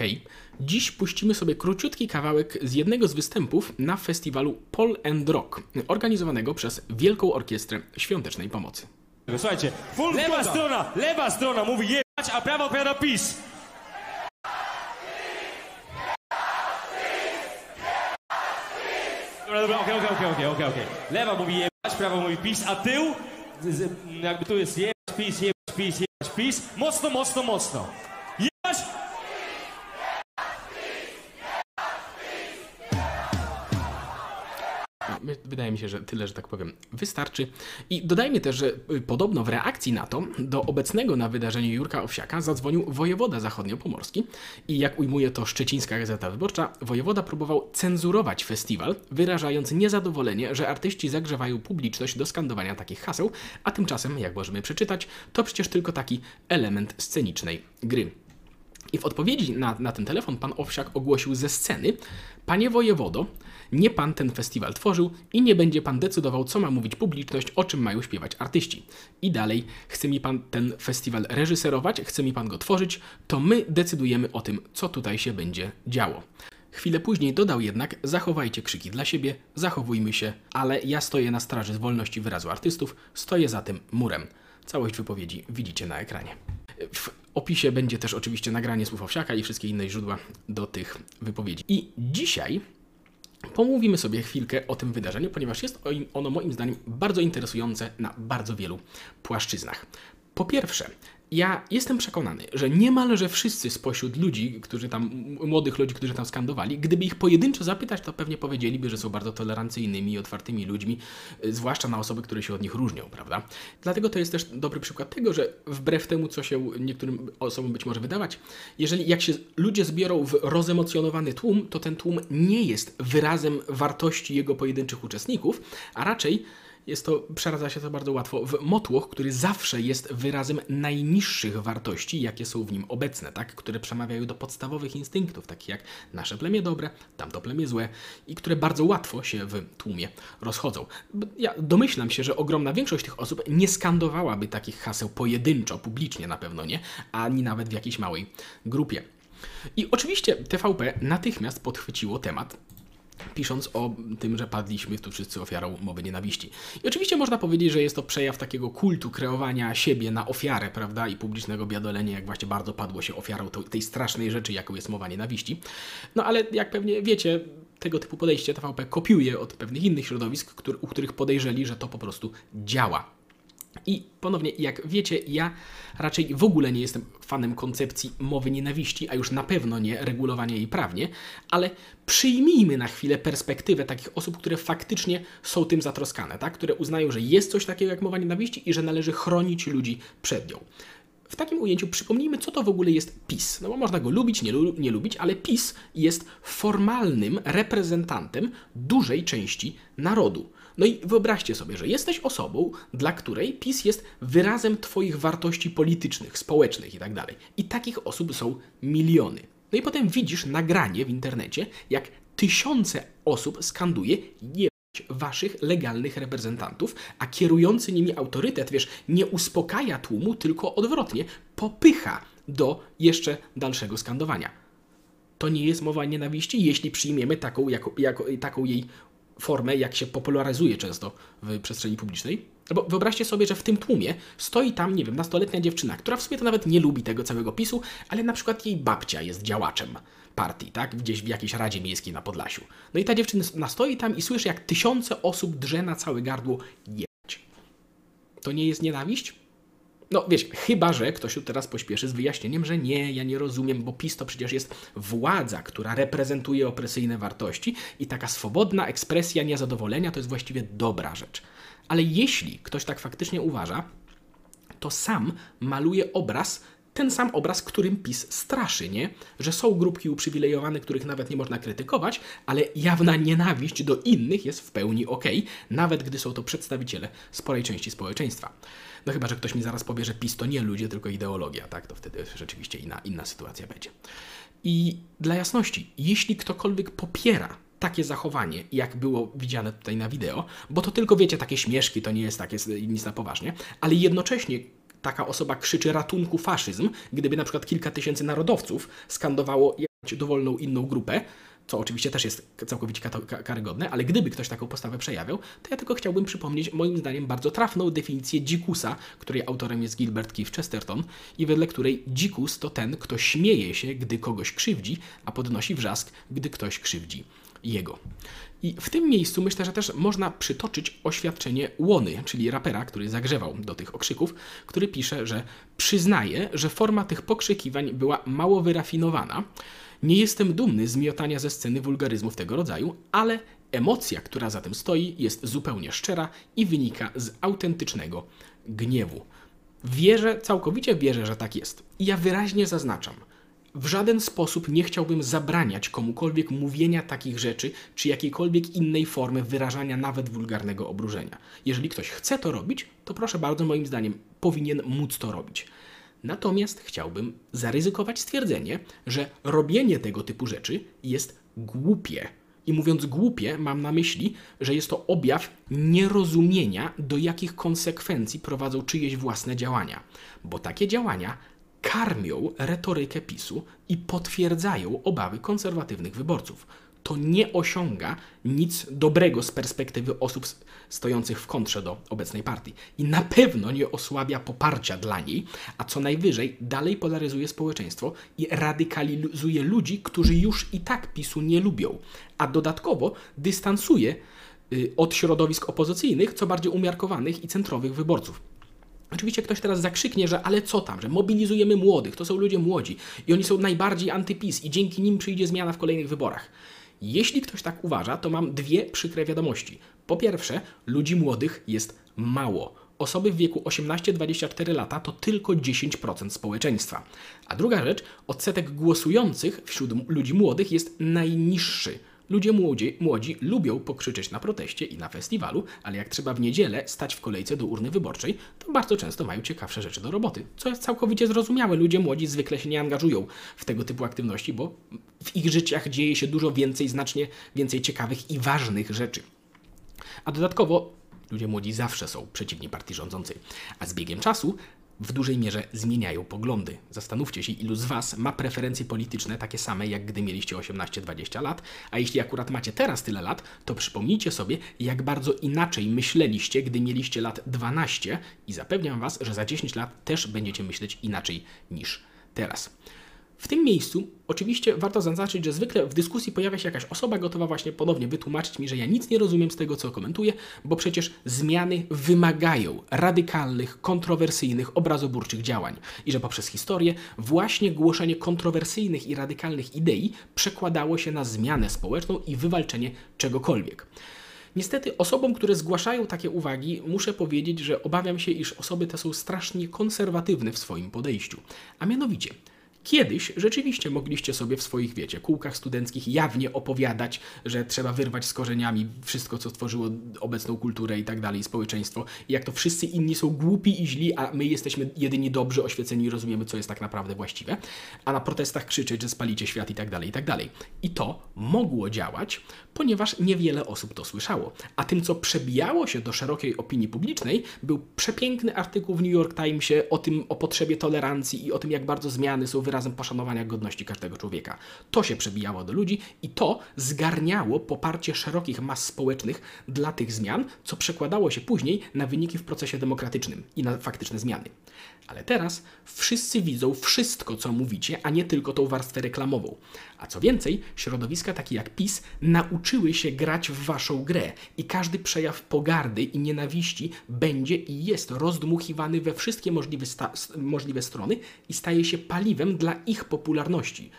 Hej, dziś puścimy sobie króciutki kawałek z jednego z występów na festiwalu Pol and Rock, organizowanego przez Wielką Orkiestrę Świątecznej Pomocy. Słuchajcie, Full lewa zgoda. strona, lewa strona mówi jebać, a prawa odpowiada PiS. Dobra, dobra, okej, okej, okej, okej, okej, okej. Lewa mówi jebać, prawa mówi PiS, a tył, z, z, jakby tu jest jebać, PiS, jebać, PiS, jebać, PiS. Mocno, mocno, mocno. Wydaje mi się, że tyle, że tak powiem, wystarczy. I dodajmy też, że y, podobno w reakcji na to do obecnego na wydarzeniu Jurka Owsiaka zadzwonił wojewoda zachodniopomorski i jak ujmuje to Szczecińska Gazeta Wyborcza, wojewoda próbował cenzurować festiwal, wyrażając niezadowolenie, że artyści zagrzewają publiczność do skandowania takich haseł, a tymczasem, jak możemy przeczytać, to przecież tylko taki element scenicznej gry. I w odpowiedzi na, na ten telefon pan Owsiak ogłosił ze sceny: Panie wojewodo, nie pan ten festiwal tworzył i nie będzie pan decydował, co ma mówić publiczność, o czym mają śpiewać artyści. I dalej, chce mi pan ten festiwal reżyserować, chce mi pan go tworzyć, to my decydujemy o tym, co tutaj się będzie działo. Chwilę później dodał jednak: Zachowajcie krzyki dla siebie, zachowujmy się, ale ja stoję na straży wolności wyrazu artystów, stoję za tym murem. Całość wypowiedzi widzicie na ekranie. W opisie będzie też oczywiście nagranie słów Owsiaka i wszystkie inne źródła do tych wypowiedzi. I dzisiaj pomówimy sobie chwilkę o tym wydarzeniu, ponieważ jest ono moim zdaniem bardzo interesujące na bardzo wielu płaszczyznach. Po pierwsze, ja jestem przekonany, że niemalże wszyscy spośród ludzi, którzy tam, młodych ludzi, którzy tam skandowali, gdyby ich pojedynczo zapytać, to pewnie powiedzieliby, że są bardzo tolerancyjnymi i otwartymi ludźmi, y, zwłaszcza na osoby, które się od nich różnią, prawda? Dlatego to jest też dobry przykład tego, że wbrew temu, co się niektórym osobom być może wydawać, jeżeli jak się ludzie zbiorą w rozemocjonowany tłum, to ten tłum nie jest wyrazem wartości jego pojedynczych uczestników, a raczej jest to, przeradza się to bardzo łatwo w motłoch, który zawsze jest wyrazem najniższych wartości, jakie są w nim obecne, tak? które przemawiają do podstawowych instynktów, takich jak nasze plemię dobre, tamto plemię złe i które bardzo łatwo się w tłumie rozchodzą. Ja domyślam się, że ogromna większość tych osób nie skandowałaby takich haseł pojedynczo, publicznie na pewno nie, ani nawet w jakiejś małej grupie. I oczywiście TVP natychmiast podchwyciło temat pisząc o tym, że padliśmy tu wszyscy ofiarą mowy nienawiści. I oczywiście można powiedzieć, że jest to przejaw takiego kultu kreowania siebie na ofiarę, prawda, i publicznego biadolenia, jak właśnie bardzo padło się ofiarą tej strasznej rzeczy, jaką jest mowa nienawiści. No ale jak pewnie wiecie, tego typu podejście TVP kopiuje od pewnych innych środowisk, u których podejrzeli, że to po prostu działa. I ponownie, jak wiecie, ja raczej w ogóle nie jestem fanem koncepcji mowy nienawiści, a już na pewno nie regulowania jej prawnie, ale przyjmijmy na chwilę perspektywę takich osób, które faktycznie są tym zatroskane, tak? które uznają, że jest coś takiego jak mowa nienawiści i że należy chronić ludzi przed nią. W takim ujęciu przypomnijmy, co to w ogóle jest PiS. No bo można go lubić, nie, lu- nie lubić, ale PiS jest formalnym reprezentantem dużej części narodu. No i wyobraźcie sobie, że jesteś osobą, dla której PiS jest wyrazem Twoich wartości politycznych, społecznych itd. I takich osób są miliony. No i potem widzisz nagranie w internecie, jak tysiące osób skanduje je waszych legalnych reprezentantów, a kierujący nimi autorytet, wiesz, nie uspokaja tłumu, tylko odwrotnie, popycha do jeszcze dalszego skandowania. To nie jest mowa nienawiści, jeśli przyjmiemy taką, jako, jako, taką jej formę, jak się popularyzuje często w przestrzeni publicznej. No Bo wyobraźcie sobie, że w tym tłumie stoi tam, nie wiem, nastoletnia dziewczyna, która w sumie to nawet nie lubi tego całego PiSu, ale na przykład jej babcia jest działaczem partii, tak? Gdzieś w jakiejś Radzie Miejskiej na Podlasiu. No i ta dziewczyna stoi tam i słyszy, jak tysiące osób drze na całe gardło jebać. To nie jest nienawiść? No wiesz, chyba że ktoś tu teraz pośpieszy z wyjaśnieniem, że nie, ja nie rozumiem, bo PiS to przecież jest władza, która reprezentuje opresyjne wartości i taka swobodna ekspresja niezadowolenia to jest właściwie dobra rzecz. Ale jeśli ktoś tak faktycznie uważa, to sam maluje obraz, ten sam obraz, którym PiS straszy, nie? Że są grupki uprzywilejowane, których nawet nie można krytykować, ale jawna nienawiść do innych jest w pełni okej, nawet gdy są to przedstawiciele sporej części społeczeństwa. No chyba, że ktoś mi zaraz powie, że PiS to nie ludzie, tylko ideologia, tak? To wtedy rzeczywiście inna, inna sytuacja będzie. I dla jasności, jeśli ktokolwiek popiera takie zachowanie, jak było widziane tutaj na wideo, bo to tylko wiecie, takie śmieszki, to nie jest takie nic na poważnie, ale jednocześnie taka osoba krzyczy ratunku faszyzm, gdyby na przykład kilka tysięcy narodowców skandowało dowolną inną grupę, co oczywiście też jest całkowicie karygodne, ale gdyby ktoś taką postawę przejawiał, to ja tylko chciałbym przypomnieć moim zdaniem bardzo trafną definicję dzikusa, której autorem jest Gilbert Keith Chesterton i wedle której dzikus to ten, kto śmieje się, gdy kogoś krzywdzi, a podnosi wrzask, gdy ktoś krzywdzi jego. I w tym miejscu myślę, że też można przytoczyć oświadczenie Łony, czyli rapera, który zagrzewał do tych okrzyków, który pisze, że przyznaje, że forma tych pokrzykiwań była mało wyrafinowana. Nie jestem dumny z miotania ze sceny wulgaryzmów tego rodzaju, ale emocja, która za tym stoi, jest zupełnie szczera i wynika z autentycznego gniewu. Wierzę, całkowicie wierzę, że tak jest. I ja wyraźnie zaznaczam – w żaden sposób nie chciałbym zabraniać komukolwiek mówienia takich rzeczy, czy jakiejkolwiek innej formy wyrażania nawet wulgarnego obruszenia. Jeżeli ktoś chce to robić, to proszę bardzo, moim zdaniem, powinien móc to robić. Natomiast chciałbym zaryzykować stwierdzenie, że robienie tego typu rzeczy jest głupie. I mówiąc głupie, mam na myśli, że jest to objaw nierozumienia, do jakich konsekwencji prowadzą czyjeś własne działania, bo takie działania karmią retorykę PiSu i potwierdzają obawy konserwatywnych wyborców. To nie osiąga nic dobrego z perspektywy osób stojących w kontrze do obecnej partii. I na pewno nie osłabia poparcia dla niej, a co najwyżej dalej polaryzuje społeczeństwo i radykalizuje ludzi, którzy już i tak PiSu nie lubią, a dodatkowo dystansuje y, od środowisk opozycyjnych, co bardziej umiarkowanych i centrowych wyborców. Oczywiście ktoś teraz zakrzyknie, że ale co tam, że mobilizujemy młodych, to są ludzie młodzi i oni są najbardziej antypis i dzięki nim przyjdzie zmiana w kolejnych wyborach. Jeśli ktoś tak uważa, to mam dwie przykre wiadomości. Po pierwsze, ludzi młodych jest mało. Osoby w wieku 18-24 lata to tylko 10% społeczeństwa. A druga rzecz, odsetek głosujących wśród ludzi młodych jest najniższy. Ludzie młodzi, młodzi lubią pokrzyczeć na proteście i na festiwalu, ale jak trzeba w niedzielę stać w kolejce do urny wyborczej, to bardzo często mają ciekawsze rzeczy do roboty. Co jest całkowicie zrozumiałe. Ludzie młodzi zwykle się nie angażują w tego typu aktywności, bo w ich życiach dzieje się dużo więcej, znacznie więcej ciekawych i ważnych rzeczy. A dodatkowo ludzie młodzi zawsze są przeciwni partii rządzącej. A z biegiem czasu w dużej mierze zmieniają poglądy. Zastanówcie się, ilu z Was ma preferencje polityczne takie same, jak gdy mieliście 18-20 lat, a jeśli akurat macie teraz tyle lat, to przypomnijcie sobie, jak bardzo inaczej myśleliście, gdy mieliście lat 12 i zapewniam Was, że za 10 lat też będziecie myśleć inaczej niż teraz. W tym miejscu oczywiście warto zaznaczyć, że zwykle w dyskusji pojawia się jakaś osoba gotowa właśnie ponownie wytłumaczyć mi, że ja nic nie rozumiem z tego, co komentuję, bo przecież zmiany wymagają radykalnych, kontrowersyjnych, obrazoburczych działań i że poprzez historię właśnie głoszenie kontrowersyjnych i radykalnych idei przekładało się na zmianę społeczną i wywalczenie czegokolwiek. Niestety osobom, które zgłaszają takie uwagi, muszę powiedzieć, że obawiam się, iż osoby te są strasznie konserwatywne w swoim podejściu. A mianowicie, Kiedyś rzeczywiście mogliście sobie w swoich, wiecie, kółkach studenckich jawnie opowiadać, że trzeba wyrwać z korzeniami wszystko, co stworzyło obecną kulturę i tak dalej, społeczeństwo. I jak to wszyscy inni są głupi i źli, a my jesteśmy jedyni dobrzy, oświeceni i rozumiemy, co jest tak naprawdę właściwe. A na protestach krzyczeć, że spalicie świat i tak dalej, i tak dalej. I to mogło działać, ponieważ niewiele osób to słyszało. A tym, co przebijało się do szerokiej opinii publicznej, był przepiękny artykuł w New York Timesie o tym, o potrzebie tolerancji i o tym, jak bardzo zmiany są wyrazem poszanowania godności każdego człowieka. To się przebijało do ludzi i to zgarniało poparcie szerokich mas społecznych dla tych zmian, co przekładało się później na wyniki w procesie demokratycznym i na faktyczne zmiany. Ale teraz wszyscy widzą wszystko, co mówicie, a nie tylko tą warstwę reklamową. A co więcej, środowiska takie jak PiS nauczyły się grać w waszą grę i każdy przejaw pogardy i nienawiści będzie i jest rozdmuchiwany we wszystkie możliwe, możliwe strony i staje się paliwem dla ich popularności.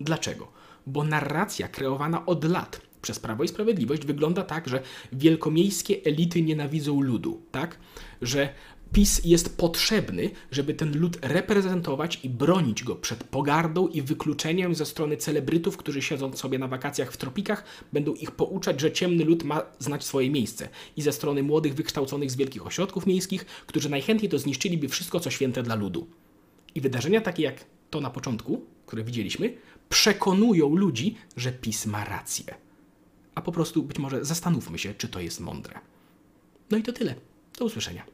Dlaczego? Bo narracja kreowana od lat przez Prawo i Sprawiedliwość wygląda tak, że wielkomiejskie elity nienawidzą ludu, tak? Że PiS jest potrzebny, żeby ten lud reprezentować i bronić go przed pogardą i wykluczeniem ze strony celebrytów, którzy siedząc sobie na wakacjach w tropikach, będą ich pouczać, że ciemny lud ma znać swoje miejsce. I ze strony młodych, wykształconych z wielkich ośrodków miejskich, którzy najchętniej to zniszczyliby wszystko, co święte dla ludu. I wydarzenia takie jak to na początku, które widzieliśmy, przekonują ludzi, że PiS ma rację. A po prostu być może zastanówmy się, czy to jest mądre. No i to tyle. Do usłyszenia.